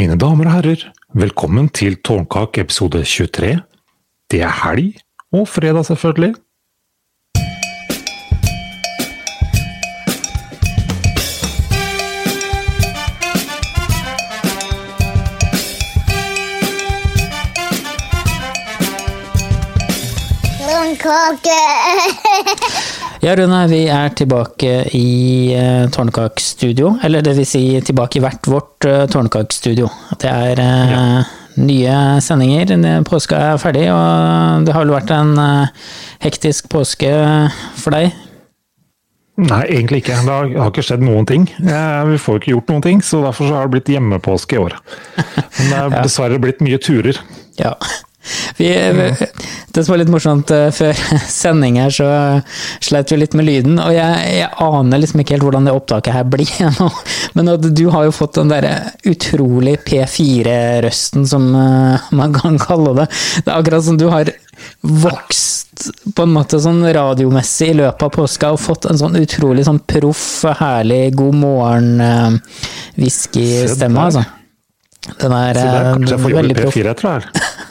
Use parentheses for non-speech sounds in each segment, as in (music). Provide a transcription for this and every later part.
Mine damer og herrer, velkommen til Tårnkak episode 23. Det er helg, og fredag selvfølgelig. Tårnkake! (laughs) Ja, Rune, vi er tilbake i uh, Tårnkakestudio. Eller det vil si tilbake i hvert vårt uh, Tårnkakestudio. Det er eh, nye sendinger. Påska er ferdig, og det har vel vært en uh, hektisk påske for deg? Nei, egentlig ikke. Det har, har ikke skjedd noen ting. Eh, vi får ikke gjort noen ting, så derfor så har det blitt hjemmepåske i år. Men det er (laughs) dessverre blitt mye turer. Ja. Vi, det som var litt morsomt, eh, før (laughs) sending her så sleit vi litt med lyden, og jeg, jeg, aner liksom ikke helt hvordan det opptaket her (laughs) blir nå. Men du har jo fått den derre utrolig P4-røsten som eh, man (laughs) kan kalle det. Det er akkurat som du har vokst på en måte sånn radiomessig i løpet av påska og fått en sånn utrolig sånn proff, herlig god morgen-whisky-stemme, altså. Den er, er veldig proff. kanskje jeg får jobbe veldig i proff. P4 etter det her.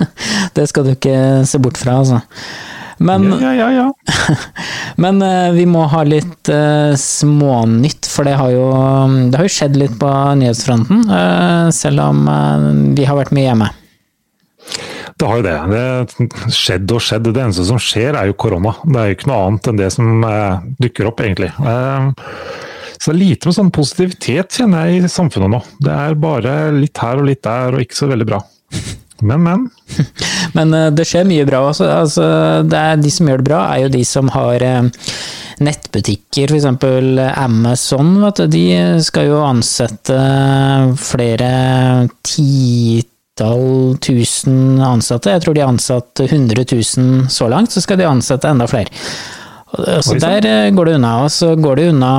(laughs) Det skal du ikke se bort fra, altså. Men, Ja, ja, ja. (laughs) men eh, vi må ha litt uh, smånytt, for det har, jo, det har jo skjedd litt på nyhetsfronten. Uh, selv om uh, vi har vært mye hjemme. Det har jo det. Det skjedd og skjedd. Det eneste som skjer er jo korona. Det er jo ikke noe annet enn det som dukker opp, egentlig. Så det er lite med sånn positivitet, kjenner jeg, i samfunnet nå. Det er bare litt her og litt der, og ikke så veldig bra. (laughs) Men, men. (laughs) Men eh, det skjer mye bra også. Altså, det er, de som gjør det bra, er jo de som har eh, nettbutikker, f.eks. Amazon. Vet du, de skal jo ansette flere titall tusen ansatte. Jeg tror de har ansatt 100 000 så langt, så skal de ansette enda flere. Så der eh, går det unna. Og så går det unna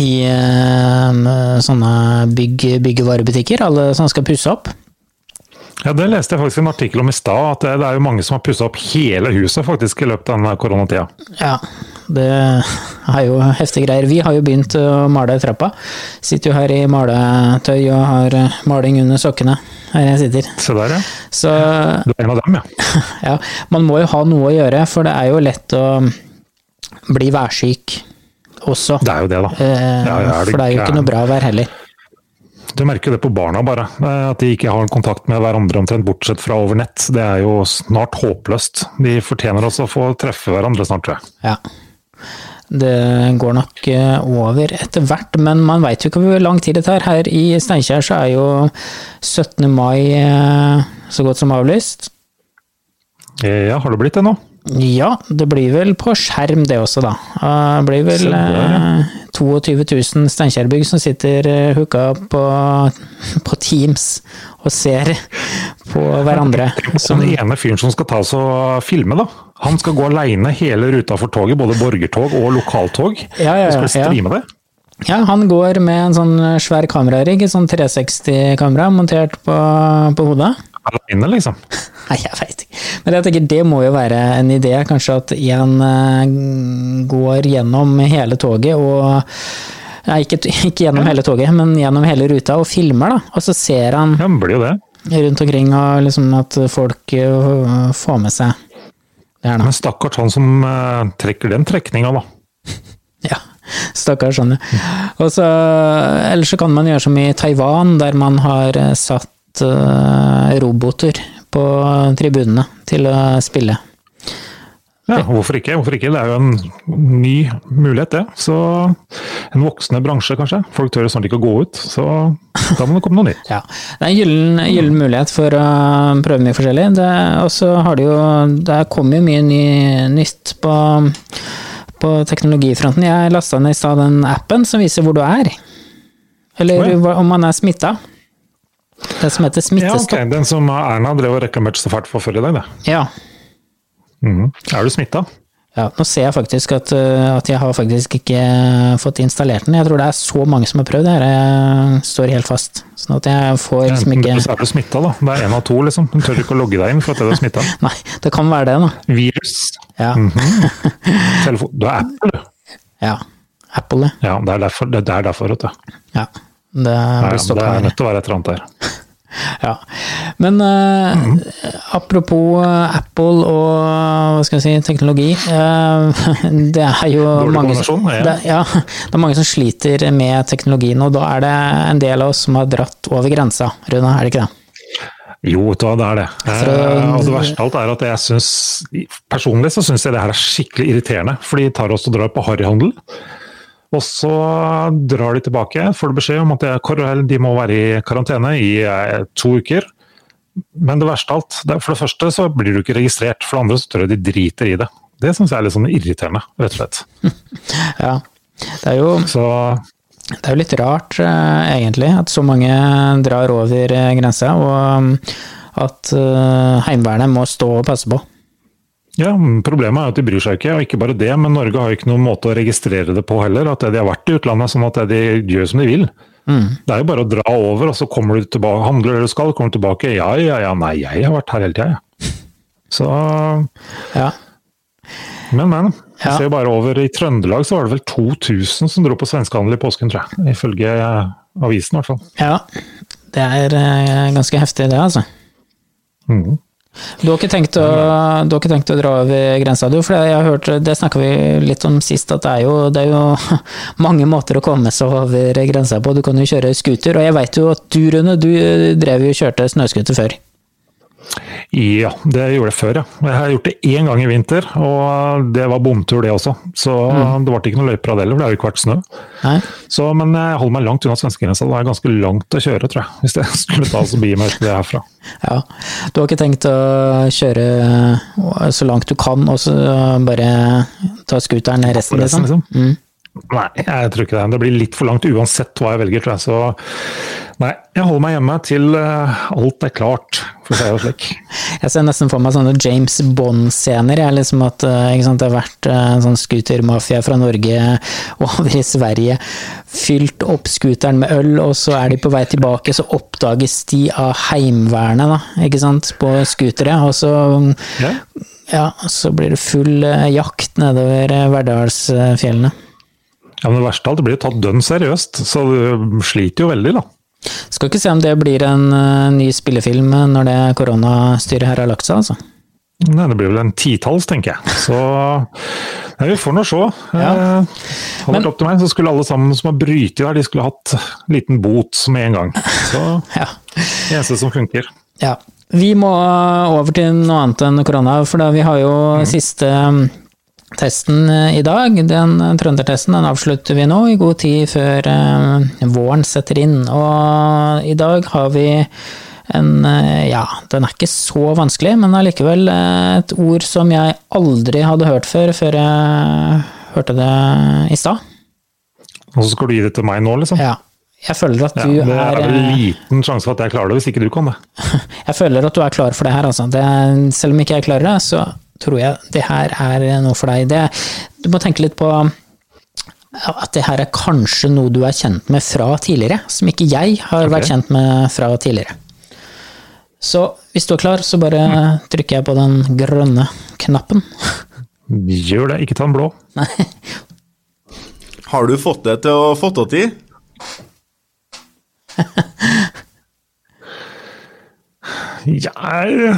i eh, sånne bygg, byggevarebutikker, alle som skal pusse opp. Ja, Det leste jeg faktisk en artikkel om i stad, at det det er jo mange som har pussa opp hele huset faktisk i løpet av denne koronatida. Ja, det er jo heftige greier. Vi har jo begynt å male trappa. Sitter jo her i maletøy og har eh, maling under sokkene her jeg sitter. Se der, ja. Så Du er en av dem, ja. (laughs) ja, man må jo ha noe å gjøre, for det er jo lett å bli værsyk også. Det er jo det, da. Eh, Ja, ja, du for det er jo ikke noe bra vær heller. Du merker jo det på barna, bare. eh, At de ikke har kontakt med hverandre omtrent, bortsett fra over nett. Det er jo snart håpløst. De fortjener også å få treffe hverandre snart, tror jeg. Ja. Det går nok eh, over etter hvert, men man veit jo ikke hvor lang tid det tar. Her i Steinkjer så er jo 17. mai eh, så godt som avlyst. Ja, har det blitt det nå? Ja, det blir vel på skjerm det også, da. Det blir vel eh, 22 000 Steinkjerbygg som sitter eh, hooka på, (laughs) på Teams og ser (laughs) på hverandre. Som, Den ene fyren som skal ta oss og filme, da. Han skal gå aleine hele ruta for toget, både borgertog og lokaltog. Ja, ja, Og skal ja. streame det. ja, han går med en sånn svær kamerarigg, et sånn 360-kamera montert på, på hodet. Aleine, liksom. (laughs) Nei, jeg veit ikke. Men jeg tenker det må jo være en idé, kanskje at en eh, går gjennom hele toget og Nei, ikke, ikke gjennom hele toget, men gjennom hele ruta og filmer, da. Og så ser han Ja, blir jo det. rundt omkring og liksom at folk eh, får med seg det her, da. Men stakkars han som eh, trekker den trekninga, da. (laughs) Ja, stakkars han, ja. Og så, kan man gjøre som i Taiwan, der man har satt roboter på tribunene til å spille. Ja, hvorfor ikke? Hvorfor ikke? Det er jo en ny mulighet, det. Så en voksende bransje, kanskje. Folk tør snart ikke å gå ut, så da må det komme noe nytt. (laughs) Ja, det er en gyllen, mulighet for å prøve mye forskjellig. Det- Og så har det jo Det kommer jo mye ny, nytt på, på teknologifronten. Jeg lasta ned i stad den appen som viser hvor du er. Eller oh, ja. om man er smitta. Det som heter Ja, ok. Den som Erna drev og reklamerte så fælt for før i dag, det. Ja. Mm. Er du smitta? Ja, nå ser jeg faktisk at, uh, at jeg har faktisk ikke fått installert den. Jeg tror det er så mange som har prøvd det her. Jeg står helt fast. Sånn at jeg får liksom ikke er du smitta, da. Det er én av to, liksom. Du tør ikke å logge deg inn for at du er smitta. (laughs) Nei, det kan være det, da. Virus. Ja. (laughs) Telefon. Du er Apple, du. ja. Apple, Ja, det er derfor, det er derfor vet du. ja. Det blir stoppa her. det er nødt til å være et eller annet der. (laughs) Ja. Men eh, mm. apropos eh, Apple og hva skal jeg si, teknologi. eh, (laughs) det er jo Dårlig mange, kombinasjon, ja. det, ja, (laughs) det er mange som sliter med teknologien, og da er det en del av oss som har dratt over grensa, Rune, er det ikke det? Jo, det er det. Fra, Eh, og det verste av alt er at jeg syns Personlig så syns jeg det her er skikkelig irriterende, for de tar oss og drar på harryhandel. Og så drar de tilbake, får du beskjed om at de må være i karantene i eh, to uker. Men det verste av alt, for det første så blir du ikke registrert, for det andre så tror jeg de driter i det. Det syns jeg er litt sånn irriterende, rett og slett. (laughs) Ja. Det er jo Så Det er jo litt rart, eh, egentlig, at så mange drar over eh, grensa, og um, at Heimevernet må stå og passe på. Ja, problemet er at de bryr seg ikke, og ikke bare det, men Norge har ikke noen måte å registrere det på heller. At de har vært i utlandet, sånn at de gjør som de vil. Det er jo bare å dra over, og så kommer du tilbake, handler det du skal, kommer du tilbake. Ja, ja, ja, nei, jeg har vært her hele tida, jeg. Så Ja. Men, men. Jeg Ja. ser bare over i Trøndelag så var det vel 2000 som dro på svenskehandel i påsken, tror jeg. Ifølge avisen, i hvert fall. ja. Det er eh, ganske heftig, det, altså. Mhm. Du har ikke tenkt å, du har ikke tenkt å dra over grensa, du? For jeg har hørt, det snakka vi litt om sist, at det er, jo, det er jo (laughs) mange måter å komme seg over grensa på. Du kan jo kjøre scooter, og jeg veit jo at du, Rune, du drev jo kjørte snøscooter før. Ja, det gjorde jeg før, ja. Jeg har gjort det én gang i vinter, og det var bomtur det også. Så det ble ikke noen løyper av det heller, for det har jo ikke vært snø. Så, men jeg holder meg langt unna svenskegrensa. Det er ganske langt å kjøre, tror jeg. Hvis jeg (laughs) skulle ta begi meg ut herfra. (laughs) Ja. Du har ikke tenkt å kjøre så langt du kan, og så bare ta scooteren resten, Resten, liksom? liksom. Mm. Nei, jeg tror ikke det. Det blir litt for langt uansett hva jeg velger, tror jeg. Så nei, jeg holder meg hjemme til eh, alt er klart, for å si det slik. (laughs) Jeg ser nesten for meg sånne James Bond-scener. Er liksom at eh, sant, Det har vært eh, en sånn scootermafia fra Norge (laughs) over i Sverige. Fylt opp scooteren med øl, og så er de på vei tilbake, så oppdages de av Heimevernet, da, ikke sant, på scooteret. Og så, Ja. ja, så blir det full jakt nedover Verdalsfjellene. Ja, men Det verste av alt, det blir jo tatt dønn seriøst, så du sliter jo veldig, da. Skal ikke se om det blir en uh, ny spillefilm når det koronastyret her har lagt seg, altså. Nei, det blir vel en titalls, tenker jeg. Så nei, vi får nå se. Ja. Eh, hadde Men- vært opp til meg, så skulle alle sammen som har brytet der, de skulle hatt liten bot med en gang. Så (laughs) Ja. det eneste som funker. Ja. Vi må over til noe annet enn korona, for da vi har jo siste um, testen eh, i dag. Den trøndertesten den avslutter vi nå, i god tid før eh, våren setter inn. Og i dag har vi en eh, Ja, den er ikke så vanskelig, men allikevel et ord som jeg aldri hadde hørt før, før jeg hørte det i stad. Og så skal du gi det til meg nå, liksom? Ja. Jeg føler at Ja, du det er er vel liten sjanse for at jeg klarer det, hvis ikke du kan det. (laughs) Jeg føler at du er klar for det her, altså. Det, selv om ikke jeg klarer det, så tror jeg det her er noe for deg. Det, du må tenke litt på at det her er kanskje noe du er kjent med fra tidligere, som ikke jeg har vært kjent med fra tidligere. Så hvis du er klar, så bare trykker jeg på den grønne knappen. Gjør det, ikke ta den blå. Har du fått det til å få det til? Jeg,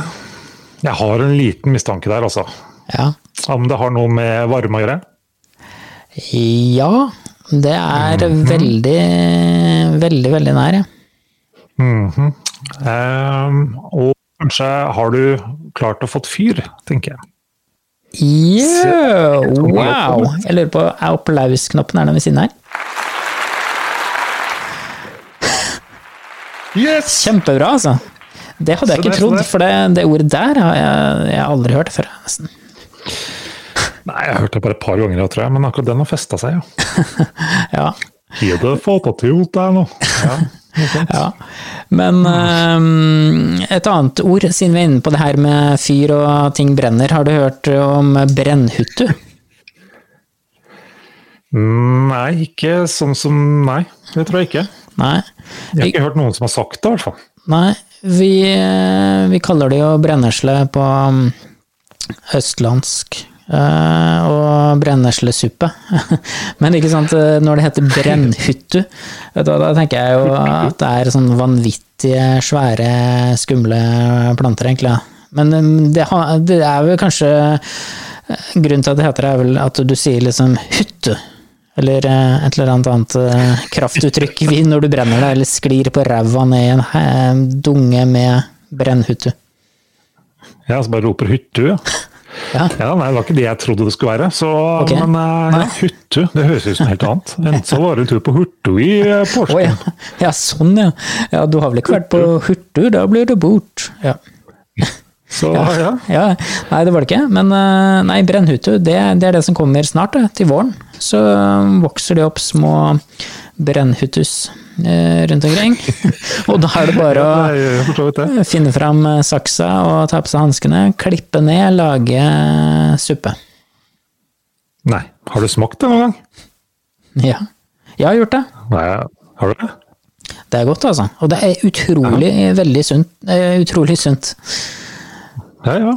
jeg har en liten mistanke der, altså. Ja. Om det har noe med varme å gjøre? ja, det er veldig, veldig, veldig nær, ja. Mm -hmm. um, og kanskje har du klart å fått fyr, tenker jeg. Yeah, wow! Jeg lurer på, er applausknappen er den ved siden her? Yes! Kjempebra, altså. Det hadde jeg ikke trodd, for det, det ordet der har jeg, jeg har aldri hørt før. nesten. (laughs) Nei, jeg har hørt det bare et par ganger, tror jeg, men akkurat den har festa seg, ja. (laughs) Ja, Har du fått til der nå? Ja, (laughs) ja. Men øhm, et annet ord, siden vi er inne på det her med fyr og ting brenner. Har du hørt om brennhuttu? Nei, ikke sånn som Nei, det tror jeg ikke. Nei. Jeg har ikke hørt noen som har sagt det, i hvert fall. Nei, vi, eh, vi kaller det jo brennesle på um, østlandsk. Uh, og brenneslesuppe. (laughs) Men ikke sant, eh, når det heter brennhyttu, da, da tenker jeg jo at det er sånn vanvittige, svære, skumle planter, egentlig. Men det, det er vel kanskje Grunnen til at det heter det, er vel at du sier liksom hytte. Eller eh, et eller annet annet eh, kraftuttrykk når du brenner deg, eller sklir på ræva ned i en dunge med brennhuttu. Ja, så bare roper hyttu, ja. (laughs) Ja. Ja, nei, Det var ikke det jeg trodde det skulle være. Så, okay. Men eh, ja, hyttu, det høres ut som helt annet. Enten (laughs) så var det en tur på Hurtu i eh, Oh, ja. ja, sånn ja. Ja, du har vel ikke vært på Hurtu, da blir du bort. Ja. (laughs) Så ja. ja. Nei, det var det ikke. Men eh, nei, brennhytte, det, det er det som kommer snart, det, til våren. Så eh, vokser det opp små brennhyttus eh, rundt omkring. (laughs) Og da er det bare å Ja, finne fram eh, saksa og ta på seg hanskene, klippe ned, lage eh, suppe. Nei, har du smakt det noen gang? Ja. Jeg har gjort det. Nei, har du det? Det er godt, altså. Og det er utrolig, veldig sunt. Utrolig sunt. Ja, ja.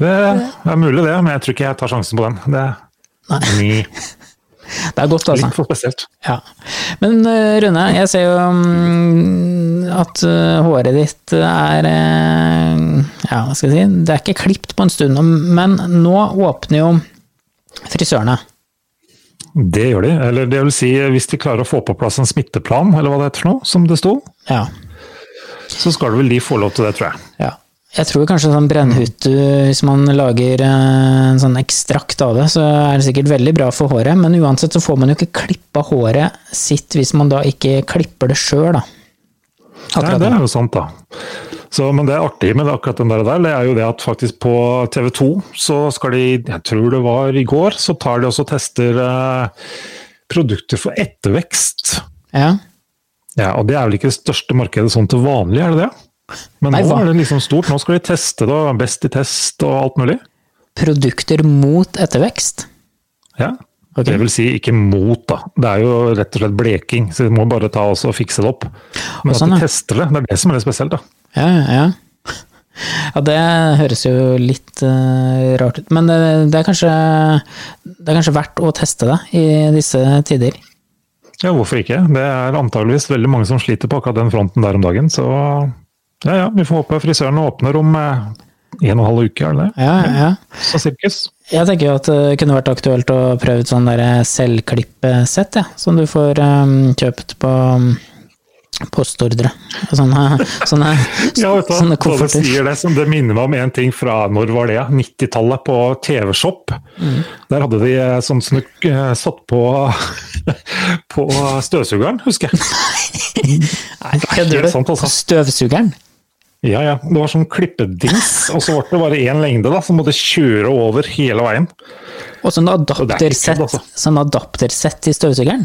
Det er mulig det, men jeg tror ikke jeg tar sjansen på den. Det er ni. (laughs) Det er godt, altså. litt for spesielt. Ja. Men eh, Rune, jeg ser jo mm, at eh, håret ditt er eh, Ja, hva skal jeg si Det er ikke klipt på en stund, men nå åpner jo frisørene. Det gjør de. Eller det vil si, hvis de klarer å få på plass en smitteplan, eller hva det heter for noe, som det sto, Ja. så skal vel de få lov til det, tror jeg. ja. Jeg tror kanskje sånn brennhytte, hvis man lager eh, en sånn ekstrakt av det, så er det sikkert veldig bra for håret, men uansett så får man jo ikke klippa håret sitt hvis man da ikke klipper det sjøl, da. Akkurat det det. er jo sant, da. Så, men det er artig med akkurat den der, det er jo det at faktisk på TV 2 så skal de, jeg tror det var i går, så tar de også og tester eh, produkter for ettervekst. Ja. Ja, og det er vel ikke det største markedet sånn til vanlig, er det det? Men Nei, nå hva? er det liksom stort. Nå skal de teste det, best i test og alt mulig. Produkter mot ettervekst. Ja. Okay. Det vil si ikke mot, da. Det er jo rett og slett bleking, så vi må bare ta oss og fikse det opp. Men sånn, at de tester det, det er det som er litt spesielt, da. Ja, ja. (laughs) Ja, det høres jo litt uh, rart ut. Men det, det, er kanskje, det er kanskje verdt å teste det i disse tider. Ja, hvorfor ikke? Det er antageligvis veldig mange som sliter på akkurat den fronten der om dagen, så ja ja, vi får håpe frisøren åpner om eh, en og en halv uke, er det det? Ja, ja. Så sirkus. Jeg tenker jo at det kunne vært aktuelt å prøve et sånn der selvklippesett, ja, som du får um, kjøpt på um, postordre. Sånne, (laughs) sånne, Ja, vet du, sånne du kofferter. sier det, som det minner meg om en ting fra når var det? 90-tallet, på TV-shop. Mm. Der hadde de eh, sånn som du eh, satt på, (laughs) på støvsugeren, husker jeg. (laughs) Nei, kødder du? altså. På støvsugeren? Ja, ja. Det var sånn klippedings, og så ble det bare én lengde, da, som måtte kjøre over hele veien. Og sånn er adaptersett, altså. sånn adapter i støvsugeren?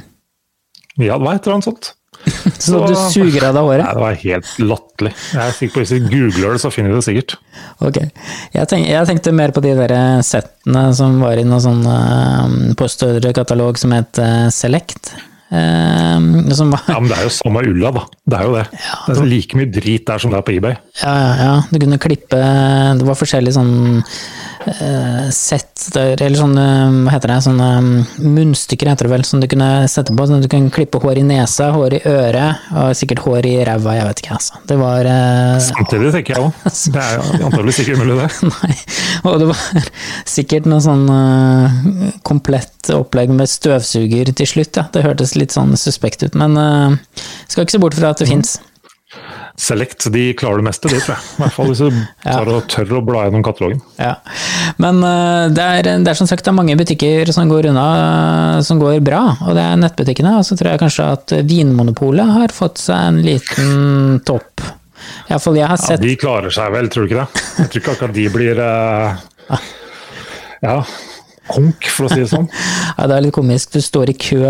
Ja, det var et eller annet sånt. (laughs) Så du suger av deg Nei, det var helt latterlig. Jeg er sikker på Hvis vi googler det, så finner vi det sikkert. Ok. Jeg, tenk, jeg tenkte mer på de der settene som var i noen sånn uh, postordrekatalog som het uh, Select. Eh, som var, Ja, Men det er jo samme ulla, da. Det er jo det. Det er like mye drit der som det er på eBay. ja, ja, ja, du kunne klippe Det var forskjellige sånn sett der, eller sånne, hva heter det, sånne mm, munnstykker heter det vel, som du kunne sette på. Sånn at du kunne klippe hår i nesa, hår i øret, og sikkert hår i ræva, jeg vet ikke, altså. Det var eh, Samtidig tenker jeg òg. (laughs) Det er jo antakeligvis ikke umulig, det. (laughs) Nei, og det var sikkert noe sånn eh, komplett opplegg med støvsuger til slutt, ja. Det hørtes litt sånn suspekt ut, men skal ikke se bort fra at det fins. Select de klarer det meste, det tror jeg. I hvert fall hvis du (laughs) tar og tør å bla gjennom katalogen. Ja. Men eh, det, er, det er som sagt det er mange butikker som går unna, eh, som går bra, og det er nettbutikkene. Og så tror jeg kanskje at Vinmonopolet har fått seg en liten topp. Iallfall jeg har Ja, de klarer seg vel, tror du ikke det? Jeg tror ikke akkurat de blir uh... Ja, konk, for å si det sånn. (laughs) Ja, det er litt komisk. Du står i kø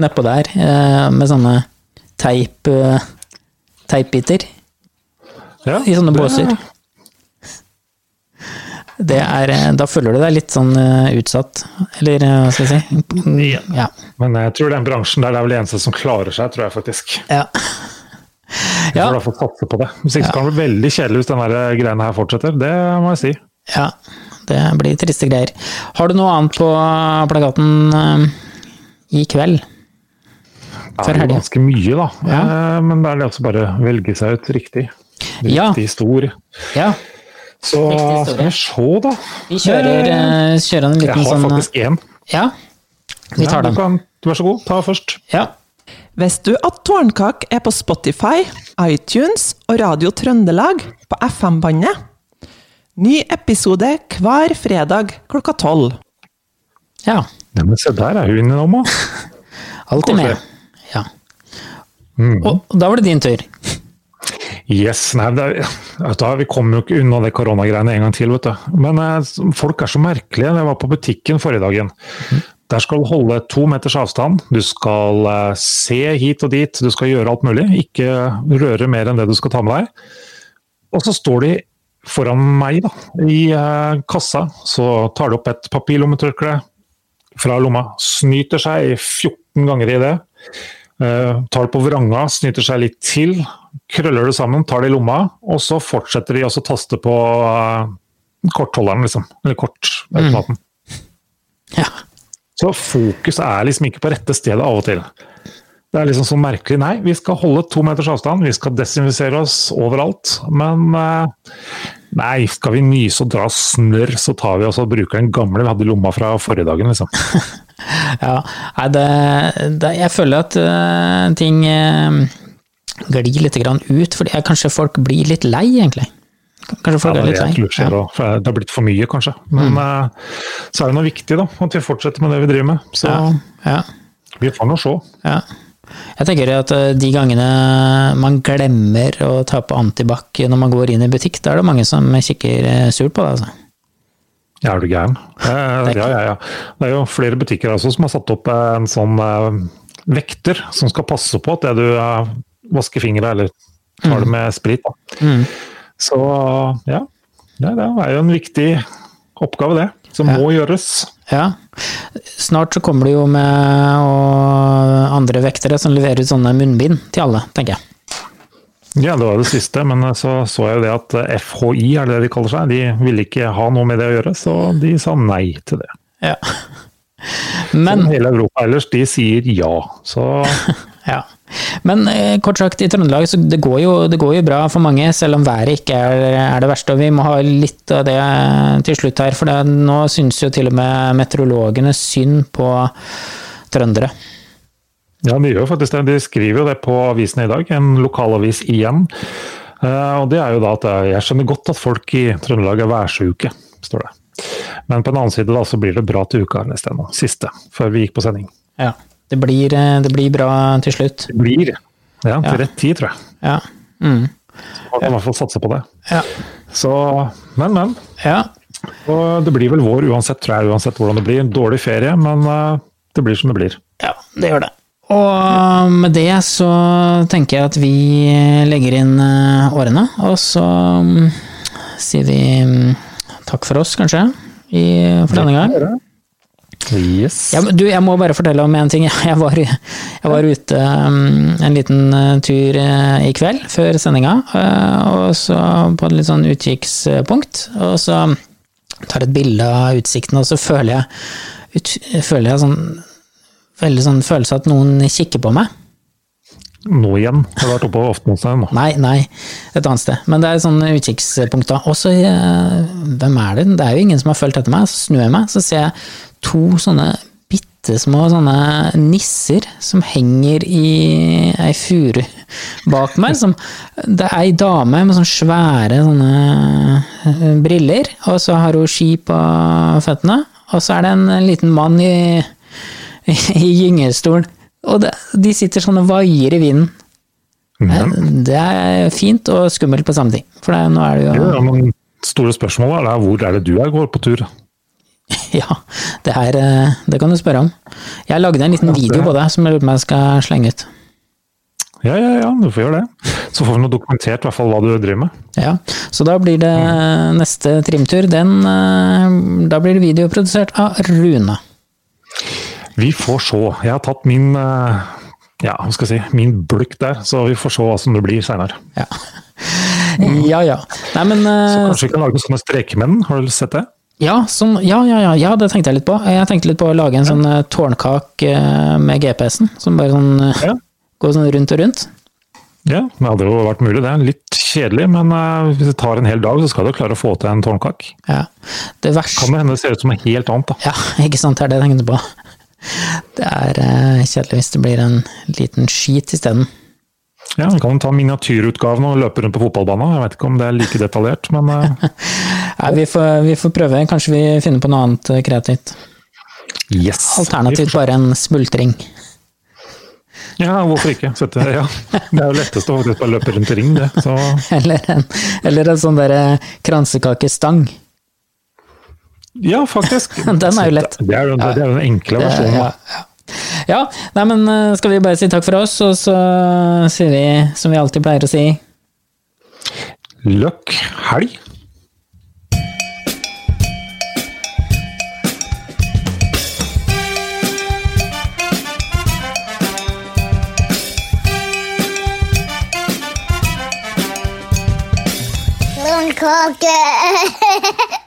nedpå der med sånne teip, teipbiter Ja, i sånne båser. Det er, eh, da føler du deg litt sånn eh, utsatt, eller eh, hva skal jeg si? Ja. Men jeg tror den bransjen der det er vel eneste som klarer seg, tror jeg faktisk. ja. Jeg Ja. får i hvert fall satse på det. Hvis ikke ja. kan det bli veldig kjedelig hvis denne greiene her fortsetter. Det må jeg si. Ja, det blir triste greier. Har du noe annet på plakaten i kveld? Det er jo ganske mye, da. Ja. Eh, Men det er det også bare å velge seg ut riktig. Riktig Ja. Stor. Ja, Så skal vi se, da. vi kjører, eh, kjører en Jeg har sånn faktisk én. Ja, vi tar Ja, den. kan- Vær så god, ta først. Ja. Visste du at Tårnkak er på Spotify, iTunes og Radio Trøndelag på FM-bandet? Ny episode hver fredag klokka tolv. ja. Ja, men se der er hun innom, da. (laughs) Alltid med. Mm. Og da var det din tur. Yes, nei, det vet Vi kommer jo ikke unna det koronagreiene en gang til. vet du. Men eh, folk er så merkelige. Jeg var på butikken forrige dagen. Der skal du holde to meters avstand. Du skal eh, se hit og dit. Du skal gjøre alt mulig. Ikke røre mer enn det du skal ta med deg. Og så står de foran meg da, i eh, kassa. Så tar de opp et papirlommetørkle fra lomma. Snyter seg 14 ganger i det. Eh, tar det på vranga, snyter seg litt til, krøller det sammen, tar det i lomma, og så fortsetter de å taste på eh, kortholderen, liksom. Eller kortautomaten. Ja. Så fokus er liksom ikke på rette stedet av og til. Det er liksom så merkelig. Nei, vi skal holde to meters avstand, vi skal desinfisere oss overalt. Men eh, nei, skal vi nyse og dra snørr, så tar vi oss og bruker den gamle vi hadde i lomma fra forrige dagen, liksom. (laughs) Ja, nei, det, det, jeg føler at uh, ting uh, glir litt grann ut, fordi jeg, kanskje folk blir litt lei, egentlig. Kanskje folk Ja, det, litt er det lei. skjer, Ja. det har blitt for mye, kanskje. Men eh, så er det noe viktig, da. At vi fortsetter med det vi driver med. Så Ja, vi får nå se. ja. Jeg tenker at de gangene man glemmer å ta på antibac når man går inn i butikk, da er det mange som kikker surt på det. altså. Ja, er du gæren? Eh, ja, ja, ja. Det er jo flere butikker også som har satt opp eh, en sånn eh, vekter som skal passe på at det du eh, vasker fingra eller tar det med sprit. Mm. Så ja, det det er jo en viktig oppgave, det. Som Ja. må gjøres. Ja. Snart så kommer det jo med andre vektere som leverer ut sånne munnbind til alle, tenker jeg. Ja, det var det siste, men så så jeg det at eh, FHI, er det det de kaller seg, de ville ikke ha noe med det å gjøre, så de sa nei til det. Ja. Men Hele Europa ellers, de sier ja. Så (laughs) Ja. Men eh, kort sagt, i Trøndelag så det går, jo, det går jo bra for mange, selv om været ikke er, er det verste. Og vi må ha litt av det til slutt her, for det, nå syns jo til og med meteorologene synd på trøndere. Ja, de gjør faktisk det. De skriver jo det på avisen i dag, en lokalavis igjen. Eh, Og det er jo da at eh, jeg skjønner godt at folk i Trøndelag er værsjuke, står det. Men på en annen side da, så blir det bra til uka, neste ennå. nå. Siste, før vi gikk på sending. Ja. Det blir, eh, det blir bra til slutt. Det blir ja, til Ja. rett tid, tror jeg. Ja. Mm. Man kan i hvert fall satse på det. Ja. Så, men, men. ja. Og det blir vel vår uansett, tror jeg, uansett hvordan det blir. En Dårlig ferie, men det blir som det blir. Ja, det gjør det. Og med det så tenker jeg at vi legger inn eh, årene, og så mm, sier vi mm, takk for oss, kanskje, i, for denne gang. Yes. Ja, men du, jeg må bare fortelle om en ting. (laughs) Jeg var, jeg var ute um, en liten uh, tur i kveld, før sendinga, og så på et litt sånn utkikkspunkt. Og så tar jeg et bilde av utsikten, og så føler jeg, ut, føler jeg sånn Veldig sånn følelse at noen kikker på meg. Nå igjen. Har du vært oppe på Oftenåsen nå? Nei, nei, et annet sted. Men det er et sånn utkikkspunkt da. Og så, eh, hvem er det? Det er jo ingen som har fulgt etter meg. Så snur jeg meg, så ser jeg to sånne bitte små sånne nisser som henger i ei furu bak meg. Som, det er ei dame med sånne svære sånne eh, briller, og så har hun ski på føttene. Og så er det en liten mann i, i gyngestolen. Og det, de sitter sånn og vaier i vinden. Ja. Det er fint og skummelt på samme tid. For det, nå er det jo ja, men store spørsmålet er hvor er det du er går på tur? (laughs) Ja, det er eh, Det kan du spørre om. Jeg lagde en liten video på det som jeg lurer på om jeg skal slenge ut. Ja, ja, ja, du får gjøre det. Så får vi noe dokumentert i hvert fall hva du driver med. Ja, Så da blir det neste trimtur. Den eh, Da blir det videoprodusert av Rune. Vi får se. Jeg har tatt min eh, ja, hva skal jeg si, min bulk der, så vi får se hva som det blir seinere. Ja. ja ja. Nei, men Så eh, kanskje vi kan lage noen sånne strekemenn, har du sett det? Ja, sånn, ja, ja, ja, ja, det tenkte jeg litt på. Jeg tenkte litt på å lage en sånn eh, tårnkak med GPS-en, som bare sånn går sånn rundt og rundt. Ja, det hadde jo vært mulig. Det er litt kjedelig, men hvis det tar en hel dag, så skal du klare å få til en tårnkak. Ja. Det verste Kan det hende det ser ut som noe helt annet, da. Ja, (laughs) ikke sant, det er det jeg tenkte på. Det er eh, kjedelig hvis det blir en liten skit isteden. Ja, Vi kan ta miniatyrutgaven og løpe rundt på fotballbanen. Jeg vet ikke om det er like detaljert, men eh, (laughs) Nei, vi, får, vi får prøve. Kanskje vi finner på noe annet eh, kreativt. yes. Alternativt bare en smultring. Ja, hvorfor ikke? Sette, ja. Det er jo lettest å bare løpe rundt i ring, det. Så (laughs) Eller en, eller en sånn derre kransekakestang. Ja, faktisk. (laughs) Den er jo lett. Det er det er den enkle versjonen. Ja, ja. ja, nei, men eh, skal vi bare si takk for oss, og så sier vi som vi alltid pleier å si Løkk helg. Blomkake! (laughs)